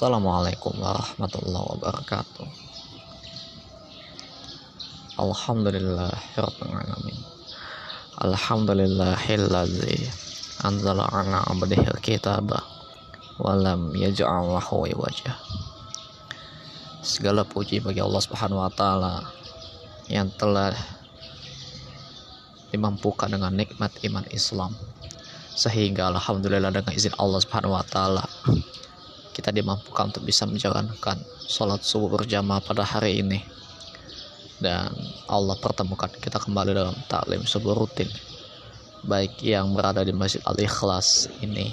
Assalamualaikum warahmatullahi wabarakatuh. Alhamdulillahirrahmanirrahim. Alhamdulillahilladzi anzala ala abdihil kitaba walam yaj'al lahu wajah. Segala puji bagi Allah Subhanahu wa taala yang telah dimampukan dengan nikmat iman Islam sehingga alhamdulillah dengan izin Allah Subhanahu wa taala kita dimampukan untuk bisa menjalankan sholat subuh berjamaah pada hari ini. Dan Allah pertemukan kita kembali dalam taklim subuh rutin. Baik yang berada di Masjid Al-Ikhlas ini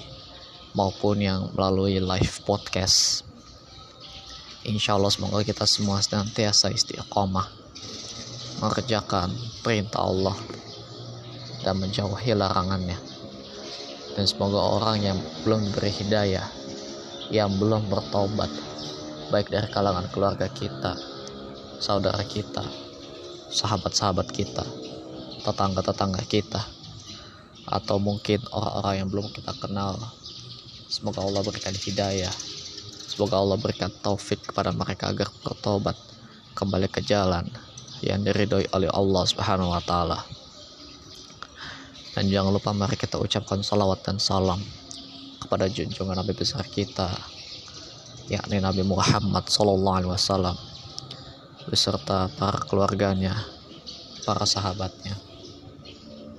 maupun yang melalui live podcast. Insya Allah semoga kita semua senantiasa istiqomah mengerjakan perintah Allah dan menjauhi larangannya. Dan semoga orang yang belum beri hidayah yang belum bertobat baik dari kalangan keluarga kita saudara kita sahabat-sahabat kita tetangga-tetangga kita atau mungkin orang-orang yang belum kita kenal. Semoga Allah berikan hidayah. Semoga Allah berikan taufik kepada mereka agar bertobat kembali ke jalan yang diridhoi oleh Allah Subhanahu wa taala. Dan jangan lupa mari kita ucapkan salawat dan salam kepada junjungan Nabi besar kita yakni Nabi Muhammad Sallallahu Alaihi Wasallam beserta para keluarganya, para sahabatnya,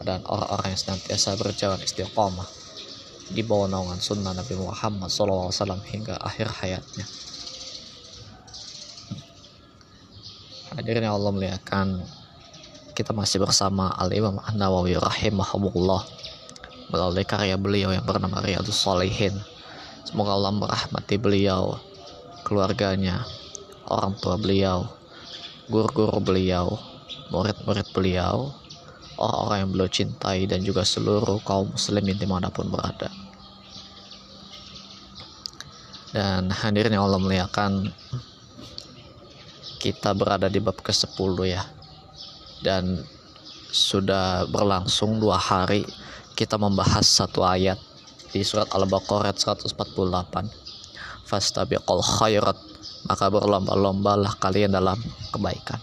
dan orang-orang yang senantiasa berjalan istiqomah di bawah naungan sunnah Nabi Muhammad SAW hingga akhir hayatnya. Hadirin yang Allah muliakan, kita masih bersama Al Imam An Nawawi rahimahullah melalui karya beliau yang bernama Riyadus Salihin. Semoga Allah merahmati beliau, keluarganya, orang tua beliau, guru-guru beliau, murid-murid beliau, orang-orang yang beliau cintai dan juga seluruh kaum muslimin di mana pun berada. Dan hadirin yang Allah muliakan, kita berada di bab ke-10 ya. Dan sudah berlangsung dua hari kita membahas satu ayat di surat Al-Baqarah 148 fastabiqul khairat maka berlomba-lombalah kalian dalam kebaikan.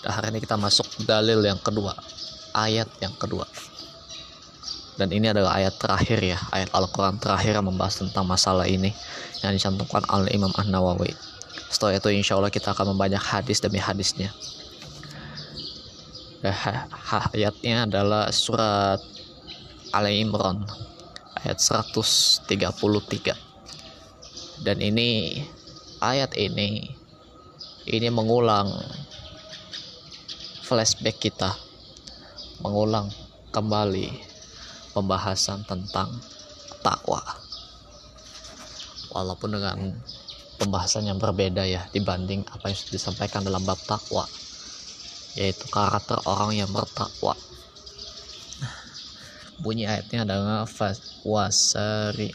Dan hari ini kita masuk dalil yang kedua ayat yang kedua. Dan ini adalah ayat terakhir ya ayat Al-Quran terakhir yang membahas tentang masalah ini yang dicantumkan oleh Imam An-Nawawi. Setelah itu insya Allah kita akan membanyak hadis demi hadisnya ayatnya adalah surat Ali Imran ayat 133 dan ini ayat ini ini mengulang flashback kita mengulang kembali pembahasan tentang takwa. Walaupun dengan pembahasan yang berbeda ya dibanding apa yang sudah disampaikan dalam bab takwa yaitu karakter orang yang bertakwa. Bunyi ayatnya adalah wasari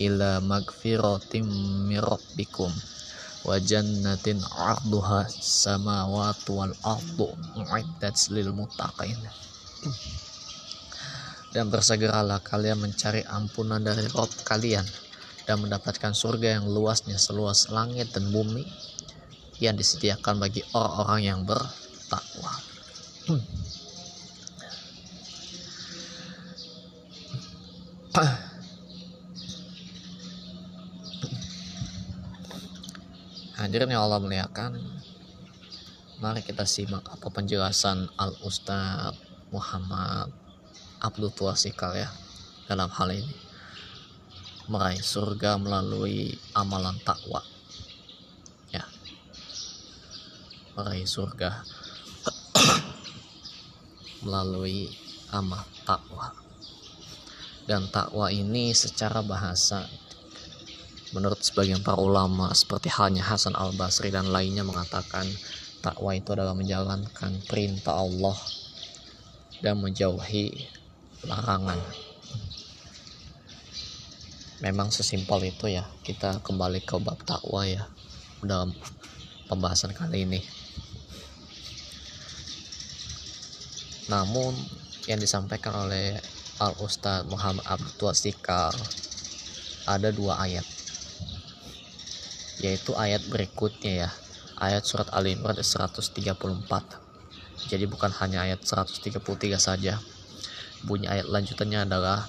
ila magfiratim mirabbikum wa jannatin arduha samawati wal ardu uiddat lil muttaqin. Dan bersegeralah kalian mencari ampunan dari Rob kalian dan mendapatkan surga yang luasnya seluas langit dan bumi yang disediakan bagi orang-orang yang bertakwa. Hmm. Hadirin yang Allah muliakan, mari kita simak apa penjelasan Al Ustadz Muhammad Abdul Tuasikal ya dalam hal ini meraih surga melalui amalan takwa meraih surga. Melalui amal takwa. Dan takwa ini secara bahasa menurut sebagian para ulama seperti halnya Hasan al Basri dan lainnya mengatakan takwa itu adalah menjalankan perintah Allah dan menjauhi larangan. Memang sesimpel itu ya kita kembali ke bab takwa ya dalam pembahasan kali ini namun yang disampaikan oleh Al Ustadz Muhammad Abdul Sikal ada dua ayat. Yaitu ayat berikutnya ya. Ayat surat Al Imran 134 jadi bukan hanya ayat 133 saja. Bunyi ayat lanjutannya adalah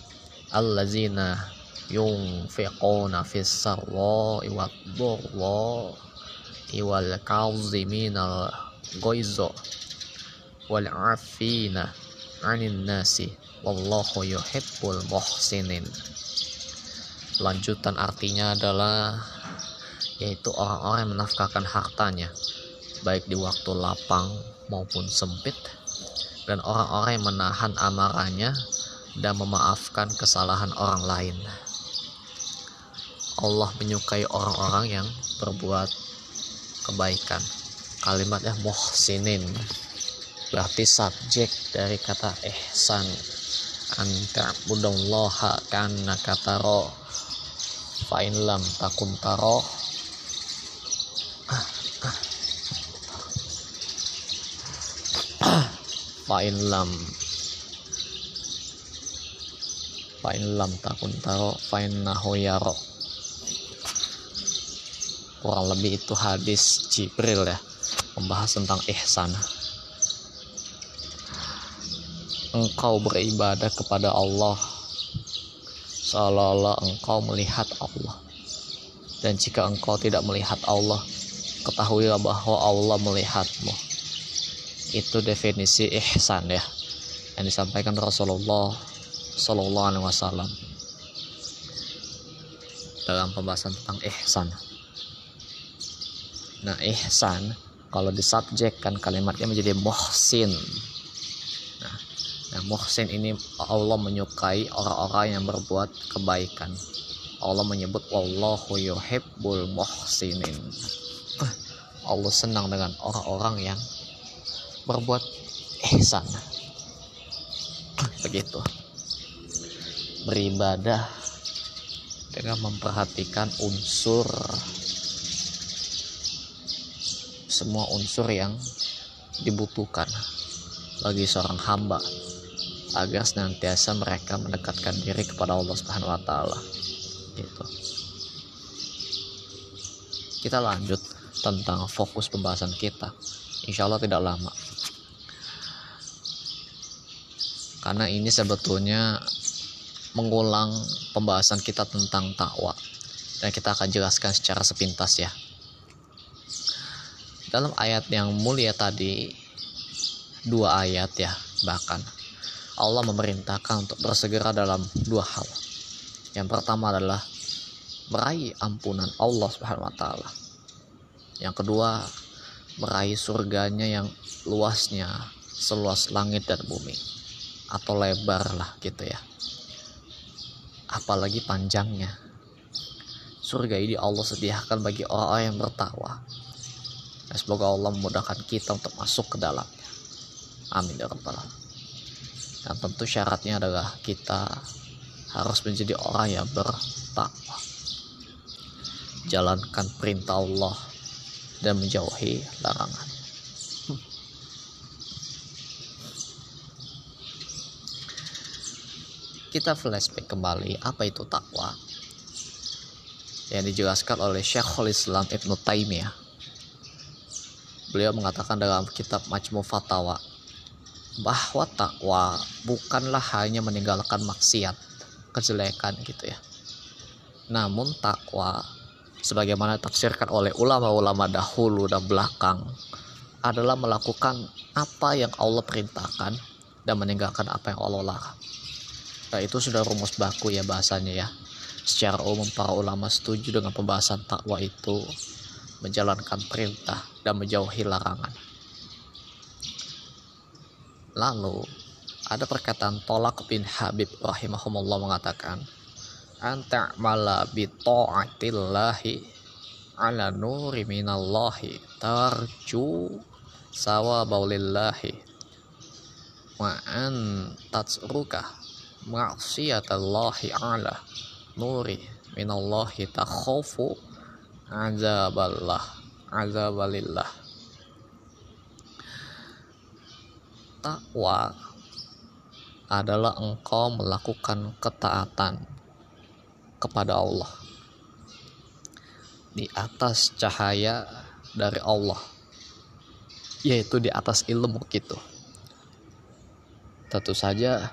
allazina yunfiquna fis sarra'i wad dharra'i wal kaziminal wal 'afina 'anil nasi wallahu yuhibbul muhsinin lanjutan artinya adalah yaitu orang-orang yang menafkahkan hartanya baik di waktu lapang maupun sempit dan orang-orang yang menahan amarahnya dan memaafkan kesalahan orang lain. Allah menyukai orang-orang yang berbuat kebaikan. Kalimatnya muhsinin berarti subjek dari kata ihsan. Anta budallaha kana kataro fa in lam takun taro. Fa'in lam. Fa'in lam takun taro. Fa'in nahu yaro. Kurang lebih itu hadis Jibril ya. Membahas tentang ihsan engkau beribadah kepada Allah seolah-olah engkau melihat Allah dan jika engkau tidak melihat Allah ketahuilah bahwa Allah melihatmu itu definisi ihsan ya yang disampaikan Rasulullah Shallallahu Alaihi Wasallam dalam pembahasan tentang ihsan. Nah ihsan kalau disubjekkan kalimatnya menjadi muhsin. Nah, muhsin ini Allah menyukai orang-orang yang berbuat kebaikan. Allah menyebut wallahu yuhibbul muhsinin. Allah senang dengan orang-orang yang berbuat ihsan begitu beribadah dengan memperhatikan unsur semua unsur yang dibutuhkan bagi seorang hamba agar senantiasa mereka mendekatkan diri kepada Allah Subhanahu wa taala. Gitu. Kita lanjut tentang fokus pembahasan kita. Insya Allah tidak lama. karena ini sebetulnya mengulang pembahasan kita tentang takwa dan kita akan jelaskan secara sepintas ya dalam ayat yang mulia tadi dua ayat ya bahkan Allah memerintahkan untuk bersegera dalam dua hal. Yang pertama adalah meraih ampunan Allah Subhanahu wa taala. Yang kedua meraih surganya yang luasnya seluas langit dan bumi atau lebar lah gitu ya. Apalagi panjangnya. Surga ini Allah sediakan bagi orang-orang yang bertakwa. Dan semoga Allah memudahkan kita untuk masuk ke dalamnya. Amin ya rabbal tentu syaratnya adalah kita harus menjadi orang yang bertakwa. Jalankan perintah Allah dan menjauhi larangan. Kita flashback kembali apa itu takwa? Yang dijelaskan oleh Syekhul Islam Ibn Taimiyah. Beliau mengatakan dalam kitab Majmu Fatawa bahwa takwa bukanlah hanya meninggalkan maksiat kejelekan gitu ya namun takwa sebagaimana tafsirkan oleh ulama-ulama dahulu dan belakang adalah melakukan apa yang Allah perintahkan dan meninggalkan apa yang Allah larang Nah, itu sudah rumus baku ya bahasanya ya. Secara umum para ulama setuju dengan pembahasan takwa itu menjalankan perintah dan menjauhi larangan. Lalu ada perkataan Tolak bin Habib rahimahumullah mengatakan anta mala bi ta'atillahi ala nuri minallahi tarju sawabaulillahi wa an tatsruka ma'siyatallahi ala nuri minallahi takhafu azaballah azabalillah takwa adalah engkau melakukan ketaatan kepada Allah. Di atas cahaya dari Allah yaitu di atas ilmu gitu. Tentu saja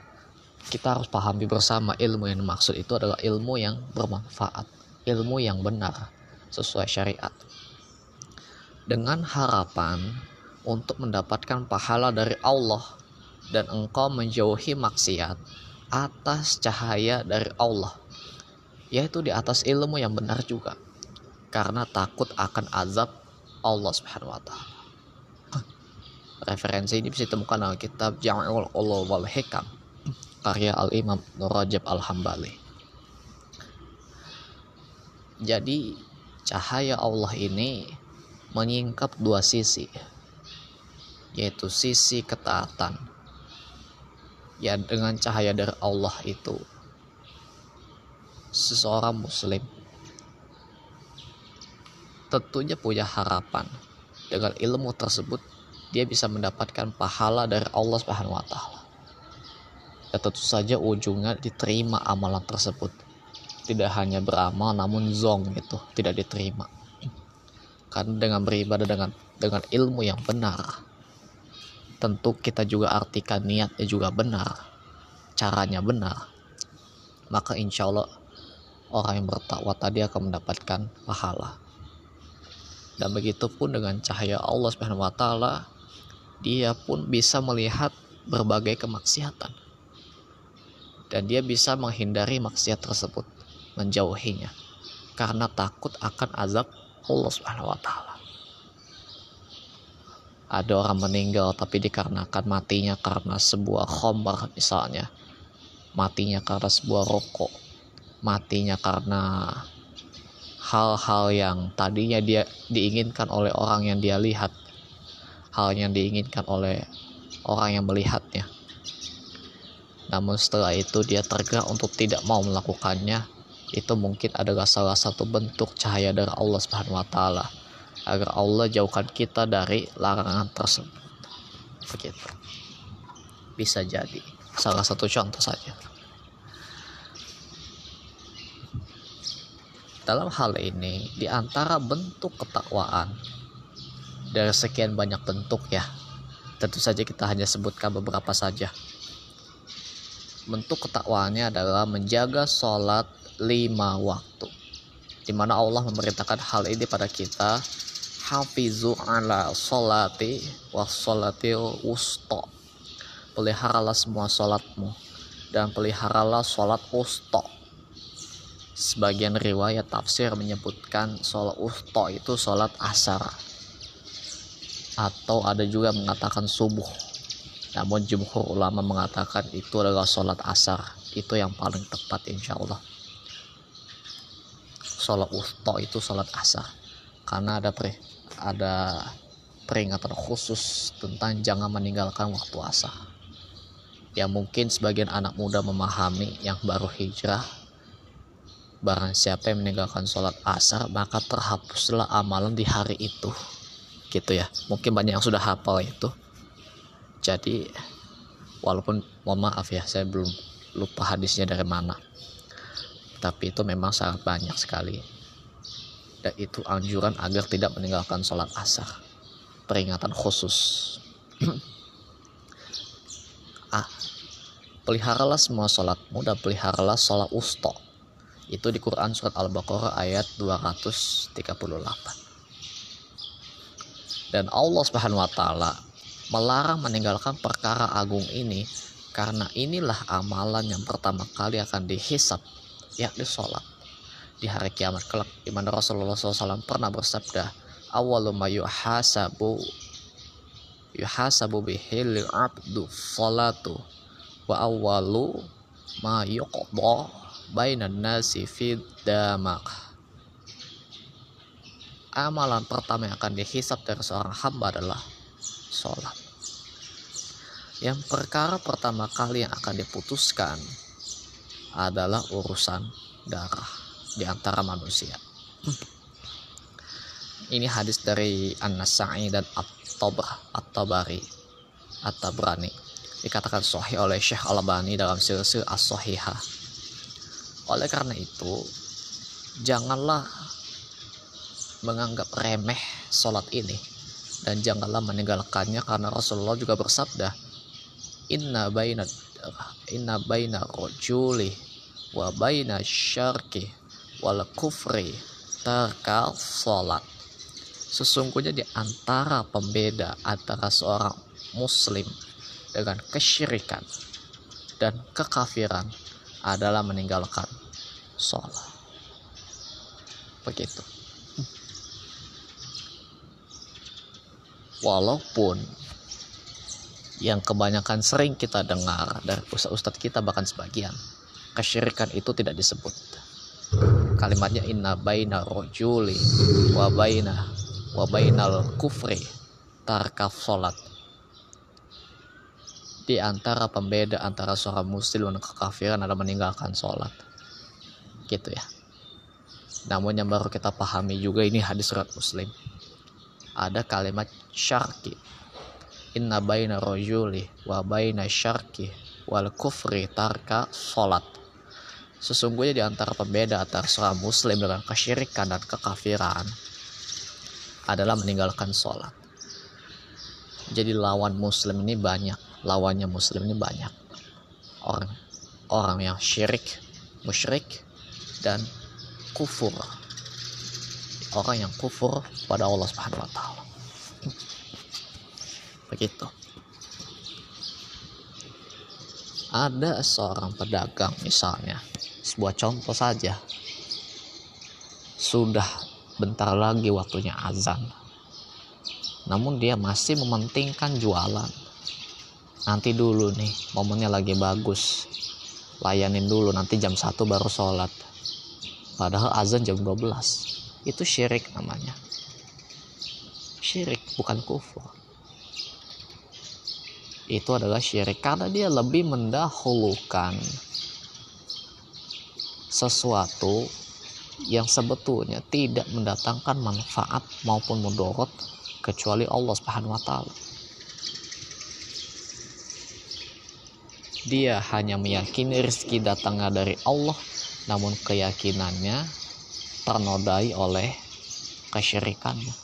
kita harus pahami bersama ilmu yang dimaksud itu adalah ilmu yang bermanfaat ilmu yang benar sesuai syariat. Dengan harapan untuk mendapatkan pahala dari Allah dan engkau menjauhi maksiat atas cahaya dari Allah yaitu di atas ilmu yang benar juga karena takut akan azab Allah Subhanahu wa taala referensi ini bisa ditemukan dalam kitab Jami'ul Ulul wal Hikam karya Al-Imam Rajab Al-Hambali. Jadi cahaya Allah ini menyingkap dua sisi yaitu sisi ketaatan ya dengan cahaya dari Allah itu seseorang muslim tentunya punya harapan dengan ilmu tersebut dia bisa mendapatkan pahala dari Allah Subhanahu wa taala. Ya tentu saja ujungnya diterima amalan tersebut. Tidak hanya beramal namun zong itu tidak diterima. Karena dengan beribadah dengan dengan ilmu yang benar, tentu kita juga artikan niatnya juga benar, caranya benar, maka insya Allah orang yang bertakwa tadi akan mendapatkan pahala. Dan begitu pun dengan cahaya Allah Subhanahu wa taala dia pun bisa melihat berbagai kemaksiatan. Dan dia bisa menghindari maksiat tersebut, menjauhinya karena takut akan azab Allah Subhanahu wa taala. Ada orang meninggal tapi dikarenakan matinya karena sebuah khombar misalnya. Matinya karena sebuah rokok. Matinya karena hal-hal yang tadinya dia diinginkan oleh orang yang dia lihat hal yang diinginkan oleh orang yang melihatnya. Namun setelah itu dia tergerak untuk tidak mau melakukannya. Itu mungkin adalah salah satu bentuk cahaya dari Allah Subhanahu wa taala agar Allah jauhkan kita dari larangan tersebut. Begitu. Bisa jadi salah satu contoh saja. Dalam hal ini, di antara bentuk ketakwaan dari sekian banyak bentuk ya. Tentu saja kita hanya sebutkan beberapa saja. Bentuk ketakwaannya adalah menjaga sholat lima waktu. Di mana Allah memerintahkan hal ini pada kita. Hafizu ala sholati wa sholati usto. Peliharalah semua sholatmu dan peliharalah sholat usto. Sebagian riwayat tafsir menyebutkan sholat usto itu sholat asar. Atau ada juga mengatakan subuh. Namun jumhur ulama mengatakan itu adalah sholat asar. Itu yang paling tepat insya Allah. Sholat usto itu sholat asar. Karena ada pre, ada peringatan khusus tentang jangan meninggalkan waktu asar ya mungkin sebagian anak muda memahami yang baru hijrah. Barang siapa yang meninggalkan sholat asar maka terhapuslah amalan di hari itu. Gitu ya. Mungkin banyak yang sudah hafal itu. Jadi walaupun mohon maaf ya saya belum lupa hadisnya dari mana. Tapi itu memang sangat banyak sekali dan itu anjuran agar tidak meninggalkan sholat asar. Peringatan khusus. Ah peliharalah semua sholatmu dan peliharalah sholat usto itu di Quran surat Al-Baqarah ayat 238 dan Allah Subhanahu wa taala melarang meninggalkan perkara agung ini karena inilah amalan yang pertama kali akan dihisap yakni sholat di hari kiamat kelak di mana Rasulullah SAW pernah bersabda awalu ma yuhasabu yuhasabu bihil abdu salatu wa awalu ma yuqda bainan nasi fid damak amalan pertama yang akan dihisap dari seorang hamba adalah sholat. Yang perkara pertama kali yang akan diputuskan adalah urusan darah di antara manusia. Ini hadis dari An-Nasa'i dan At-Tabari At-Tabrani dikatakan sahih oleh Syekh Al-Albani dalam silsil As-Sahihah oleh karena itu janganlah menganggap remeh sholat ini dan janganlah meninggalkannya karena Rasulullah juga bersabda inna baina inna baina rojuli wa baina syarki wal kufri tarkal sholat. Sesungguhnya di antara pembeda antara seorang muslim dengan kesyirikan dan kekafiran adalah meninggalkan sholat. Begitu. Walaupun yang kebanyakan sering kita dengar dari ustadz-ustadz kita bahkan sebagian kesyirikan itu tidak disebut kalimatnya inna baina rojuli wa baina wa bainal kufri tarkaf salat. Di antara pembeda antara seorang muslim dan kekafiran adalah meninggalkan sholat gitu ya. Namun yang baru kita pahami juga ini hadis surat muslim. Ada kalimat syarki. Inna baina rojuli wa baina syarki wal kufri tarka solat sesungguhnya di antara pembeda antara seorang muslim dengan kesyirikan dan kekafiran adalah meninggalkan sholat jadi lawan muslim ini banyak lawannya muslim ini banyak orang orang yang syirik musyrik dan kufur orang yang kufur pada Allah Subhanahu wa taala. Begitu. Ada seorang pedagang misalnya, sebuah contoh saja. Sudah bentar lagi waktunya azan. Namun dia masih mementingkan jualan. Nanti dulu nih, momennya lagi bagus. Layanin dulu nanti jam 1 baru sholat. Padahal azan jam 12 itu syirik namanya syirik bukan kufur itu adalah syirik karena dia lebih mendahulukan sesuatu yang sebetulnya tidak mendatangkan manfaat maupun mudorot kecuali Allah Subhanahu wa taala. Dia hanya meyakini rezeki datangnya dari Allah, namun keyakinannya ternodai oleh kesyirikannya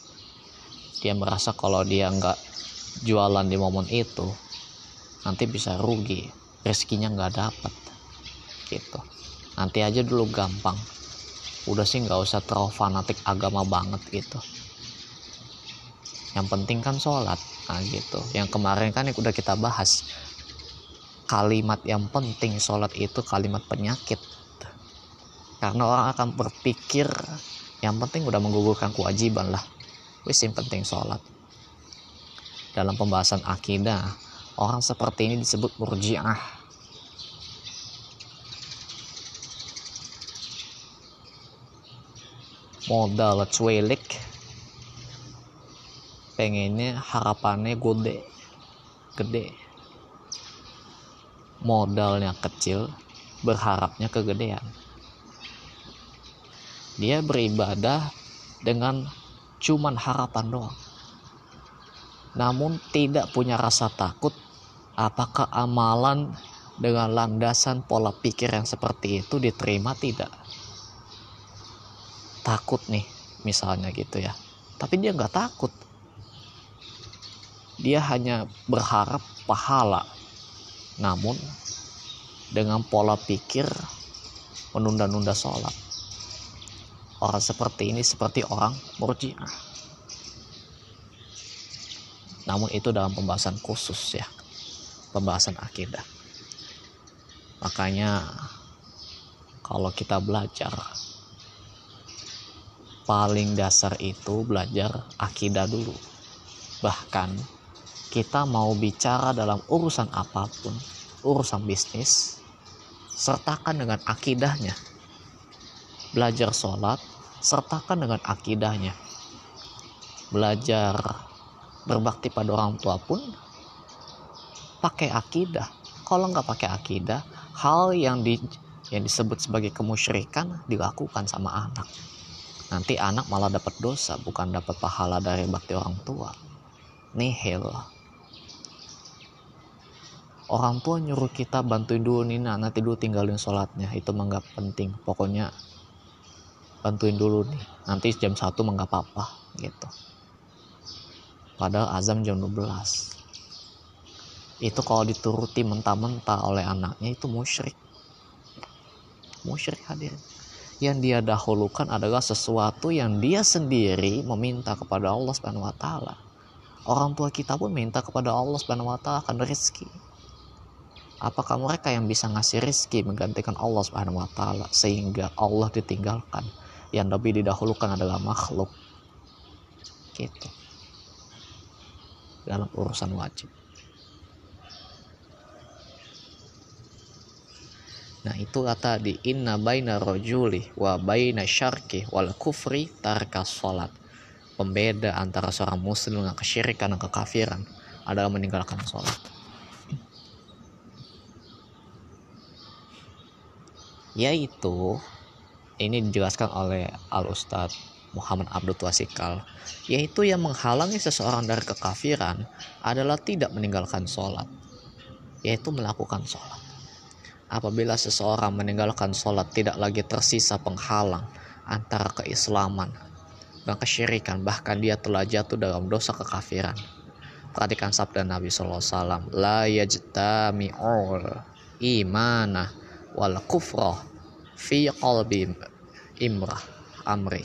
dia merasa kalau dia nggak jualan di momen itu nanti bisa rugi rezekinya nggak dapat gitu nanti aja dulu gampang. Udah sih nggak usah terlalu fanatik agama banget gitu. Yang penting kan sholat. Nah gitu. Yang kemarin kan udah kita bahas. Kalimat yang penting sholat itu kalimat penyakit. Karena orang akan berpikir yang penting udah menggugurkan kewajiban lah. Wis yang penting sholat. Dalam pembahasan akidah orang seperti ini disebut murjiah modal cuelik pengennya harapannya gede gede modalnya kecil berharapnya kegedean dia beribadah dengan cuman harapan doang. Namun tidak punya rasa takut apakah amalan dengan landasan pola pikir yang seperti itu diterima tidak. Takut nih misalnya gitu ya. Tapi dia nggak takut. Dia hanya berharap pahala. Namun dengan pola pikir menunda-nunda sholat orang seperti ini seperti orang murjiah namun itu dalam pembahasan khusus ya pembahasan akidah makanya kalau kita belajar paling dasar itu belajar akidah dulu. Bahkan kita mau bicara dalam urusan apa pun urusan bisnis sertakan dengan akidahnya. Belajar sholat sertakan dengan akidahnya. Belajar berbakti pada orang tua pun pakai akidah. Kalau nggak pakai akidah hal yang di yang disebut sebagai kemusyrikan dilakukan sama anak nanti anak malah dapat dosa bukan dapat pahala dari bakti orang tua. Nihil. Orang tua nyuruh kita bantuin dulu Nina. Nanti dulu tinggalin sholatnya. Itu mah nggak penting. Pokoknya bantuin dulu nih. Nanti jam satu mah nggak apa-apa gitu. Padahal azam jam 12 itu kalau dituruti mentah-mentah oleh anaknya itu musyrik. Musyrik hadir yang dia dahulukan adalah sesuatu yang dia sendiri meminta kepada Allah Subhanahu wa taala. Orang tua kita pun minta kepada Allah Subhanahu wa taala akan rezeki. Apakah mereka yang bisa ngasih rezeki menggantikan Allah Subhanahu wa taala sehingga Allah ditinggalkan? Yang lebih didahulukan adalah makhluk. Gitu. Dalam urusan wajib. Nah itu kata di inna baina rojuli wa baina syarki wal kufri tarka sholat. Pembeda antara seorang muslim dengan kesyirikan dan kekafiran adalah meninggalkan sholat. Yaitu ini dijelaskan oleh Al Ustadz Muhammad Abdul Wasikal yaitu yang menghalangi seseorang dari kekafiran adalah tidak meninggalkan sholat yaitu melakukan sholat apabila seseorang meninggalkan sholat tidak lagi tersisa penghalang antara keislaman dan kesyirikan bahkan dia telah jatuh dalam dosa kekafiran. Perhatikan sabda Nabi SAW la yajtami'ul imana wal kufrah fi qalbi imrah amri.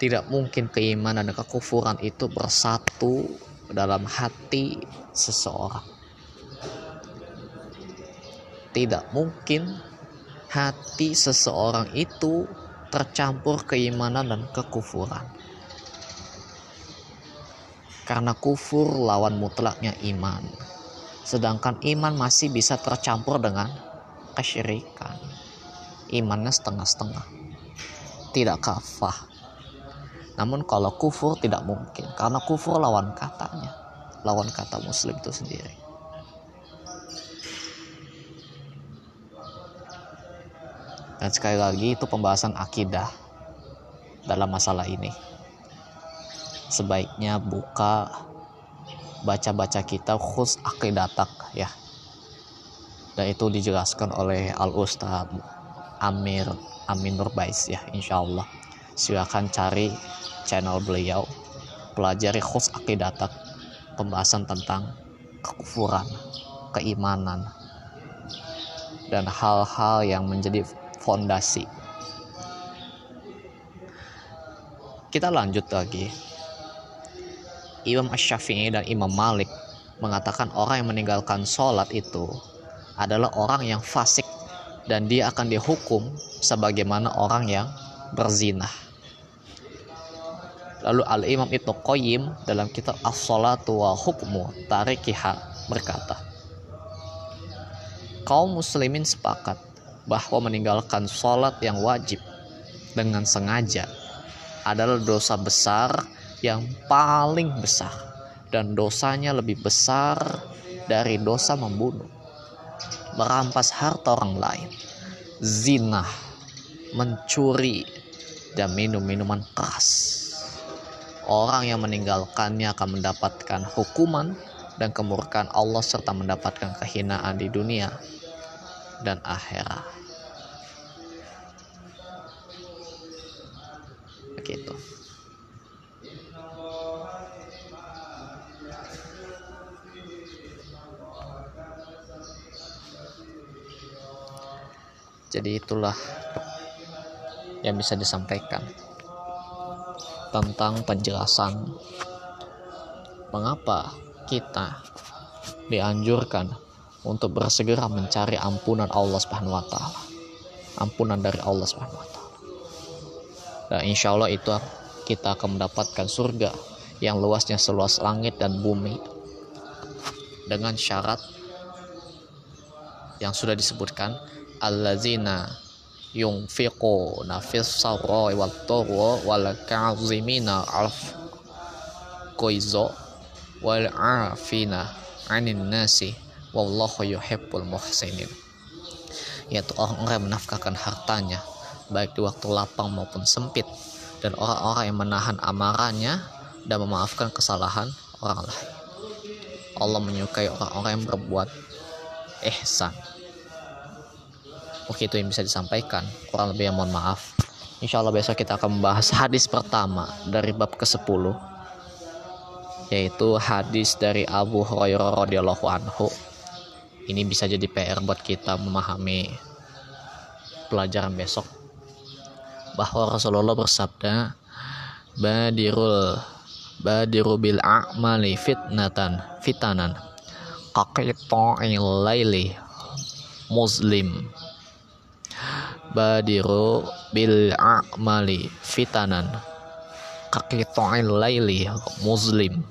Tidak mungkin keimanan dan kekufuran itu bersatu dalam hati seseorang tidak mungkin hati seseorang itu tercampur keimanan dan kekufuran. Karena kufur lawan mutlaknya iman. Sedangkan iman masih bisa tercampur dengan kesyirikan. Imannya setengah-setengah. Tidak kafah. Namun kalau kufur tidak mungkin. Karena kufur lawan katanya. Lawan kata muslim itu sendiri. Dan sekali lagi itu pembahasan akidah dalam masalah ini. Sebaiknya buka baca-baca kitab khus akidatak ya. Dan itu dijelaskan oleh Al Ustaz Amir Amin Nurbais ya insya Allah. Silakan cari channel beliau pelajari khus akidatak pembahasan tentang kekufuran, keimanan, dan hal-hal yang menjadi fondasi. Kita lanjut lagi. Imam Ash-Syafi'i dan Imam Malik mengatakan orang yang meninggalkan sholat itu adalah orang yang fasik dan dia akan dihukum sebagaimana orang yang berzina. Lalu Al-Imam Ibnu Qayyim dalam kitab As-Salatu wa Hukmu Tarikiha berkata, kaum muslimin sepakat bahwa meninggalkan sholat yang wajib dengan sengaja adalah dosa besar yang paling besar dan dosanya lebih besar dari dosa membunuh merampas harta orang lain zina mencuri dan minum minuman keras. Orang yang meninggalkannya akan mendapatkan hukuman dan kemurkaan Allah serta mendapatkan kehinaan di dunia dan akhirat. Begitu. Jadi itulah yang bisa disampaikan tentang penjelasan mengapa kita dianjurkan untuk bersegera mencari ampunan Allah Subhanahu wa taala. Ampunan dari Allah Subhanahu wa taala. Dan insya Allah itu kita akan mendapatkan surga yang luasnya seluas langit dan bumi dengan syarat yang sudah disebutkan allazina yunfiquna fis sarra wal dharra wal kazimina alf koizo wal afina anin nasi wallahu yuhibbul muhsinin. Yaitu orang-orang yang menafkahkan hartanya baik di waktu lapang maupun sempit. Dan orang-orang yang menahan amarahnya dan memaafkan kesalahan orang lain. Allah menyukai orang-orang yang berbuat ihsan. Oke itu yang bisa disampaikan. Kurang lebih yang mohon maaf. Insya Allah besok kita akan membahas hadis pertama dari bab ke-10 yaitu hadis dari Abu Hurairah radhiyallahu anhu. Ini bisa jadi PR buat kita memahami pelajaran besok. Bahwa Rasulullah bersabda badirul badiru bil a'mali fitnatan fitanan qaqita'il laili muslim. Badiru bil a'mali fitanan qaqita'il laili muslim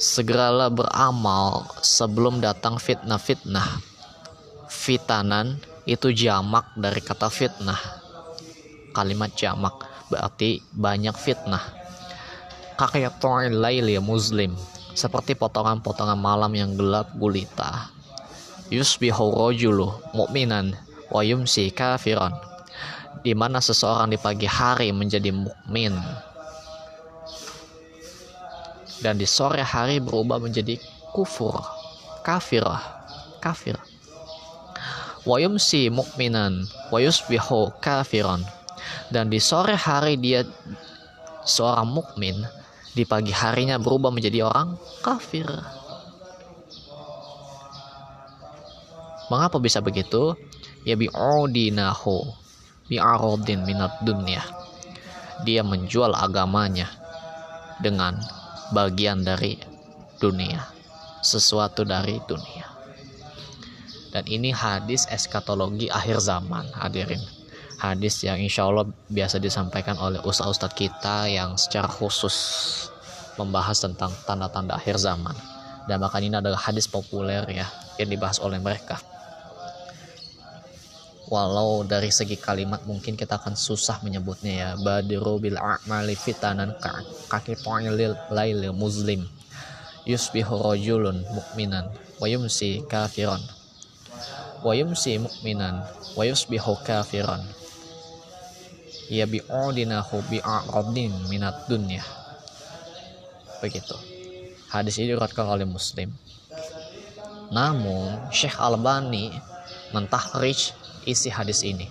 segeralah beramal sebelum datang fitnah-fitnah. Fitanan itu jamak dari kata fitnah. Kalimat jamak berarti banyak fitnah. Qaqita'il laili muslim. Seperti potongan-potongan malam yang gelap gulita. Yusbihu rajulu mu'minan wa yumsi kafiran. Di mana seseorang di pagi hari menjadi mukmin dan di sore hari berubah menjadi kufur kafir kafir. Wa yumsi mukminan wa yusbihu kafiran. Dan di sore hari dia seorang mukmin di pagi harinya berubah menjadi orang kafir. Mengapa bisa begitu? ya bi'udinahu bi'arodin minat dunia. Dia menjual agamanya dengan bagian dari dunia sesuatu dari dunia. Dan ini hadis eskatologi akhir zaman hadirin. Hadis yang insya Allah biasa disampaikan oleh ustadz-ustadz kita yang secara khusus membahas tentang tanda-tanda akhir zaman. Dan bahkan ini adalah hadis populer ya yang dibahas oleh mereka walau dari segi kalimat mungkin kita akan susah menyebutnya ya. Badiru bil a'mali fitanan kaki lil lail muslim. Yusbihu rajulun mukminan wa yumsi kafiran. Wa yumsi mukminan wa yusbihu kafiran. Ya bi'udinahu bi'aqadin minat dunya. Begitu. Hadis ini diriwayatkan oleh muslim. Namun Syekh Albani mentahrish isi hadis ini.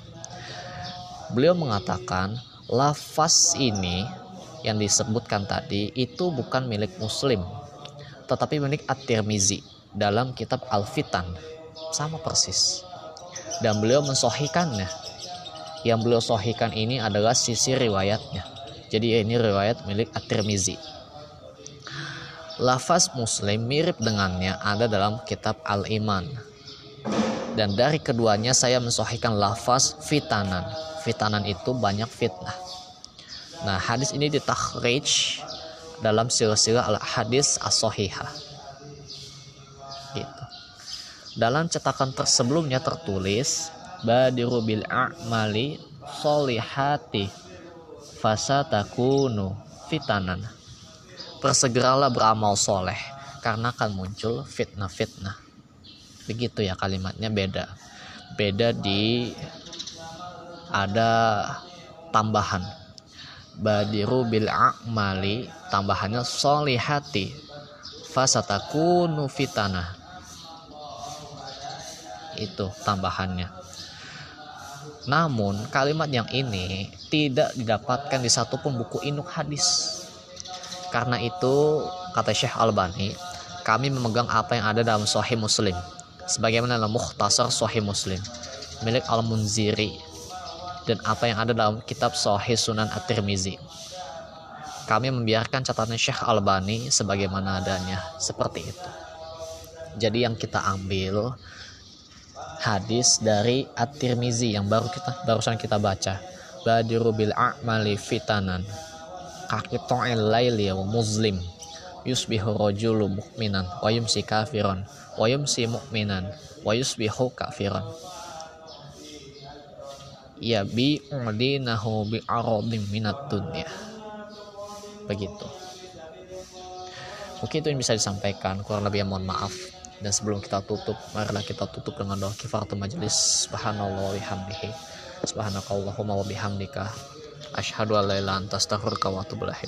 Beliau mengatakan lafaz ini yang disebutkan tadi itu bukan milik muslim tetapi milik At-Tirmizi dalam kitab Al-Fitan. Sama persis. Dan beliau mensohikannya. Yang beliau sohikan ini adalah sisi riwayatnya. Jadi ini riwayat milik At-Tirmizi. Lafaz muslim mirip dengannya ada dalam kitab Al-Iman dan dari keduanya saya mensohikan lafaz fitanan. Fitanan itu banyak fitnah. Nah hadis ini ditakhrij dalam silsilah al hadis as gitu. Dalam cetakan tersebelumnya tertulis badiru bil a'mali solihati fasatakunu fitanan. Persegeralah beramal soleh karena akan muncul fitnah-fitnah begitu ya kalimatnya beda. Beda di ada tambahan. Badiru bil a'mali tambahannya solihati. Fasatakunu fitana. Itu tambahannya. Namun kalimat yang ini tidak didapatkan di satupun buku inuk hadis. Karena itu kata Syekh Albani kami memegang apa yang ada dalam Sahih Muslim sebagaimana dalam Mukhtasar Sahih Muslim milik Al-Munziri dan apa yang ada dalam kitab Sahih Sunan At-Tirmizi. Kami membiarkan catatan Syekh Albani sebagaimana adanya, seperti itu. Jadi yang kita ambil hadis dari At-Tirmizi yang baru kita barusan kita baca. Badiru bil a'mali fitanan. Qaqita'il laili wa muslim yusbihu rajulu mu'minan wa yumsi kafiran wa yumsi mu'minan wa yusbihu kafiran. Ya bi udinahu bi aradim minat dunya. Begitu. Mungkin itu yang bisa disampaikan kurang lebih mohon maaf. Dan sebelum kita tutup marilah kita tutup dengan doa kifaratul majelis subhanallah wa bihamdihi. Subhanakallahumma wa bihamdika. Asyhadu an la ilaha anta astaghfiruka wa atubu ilaik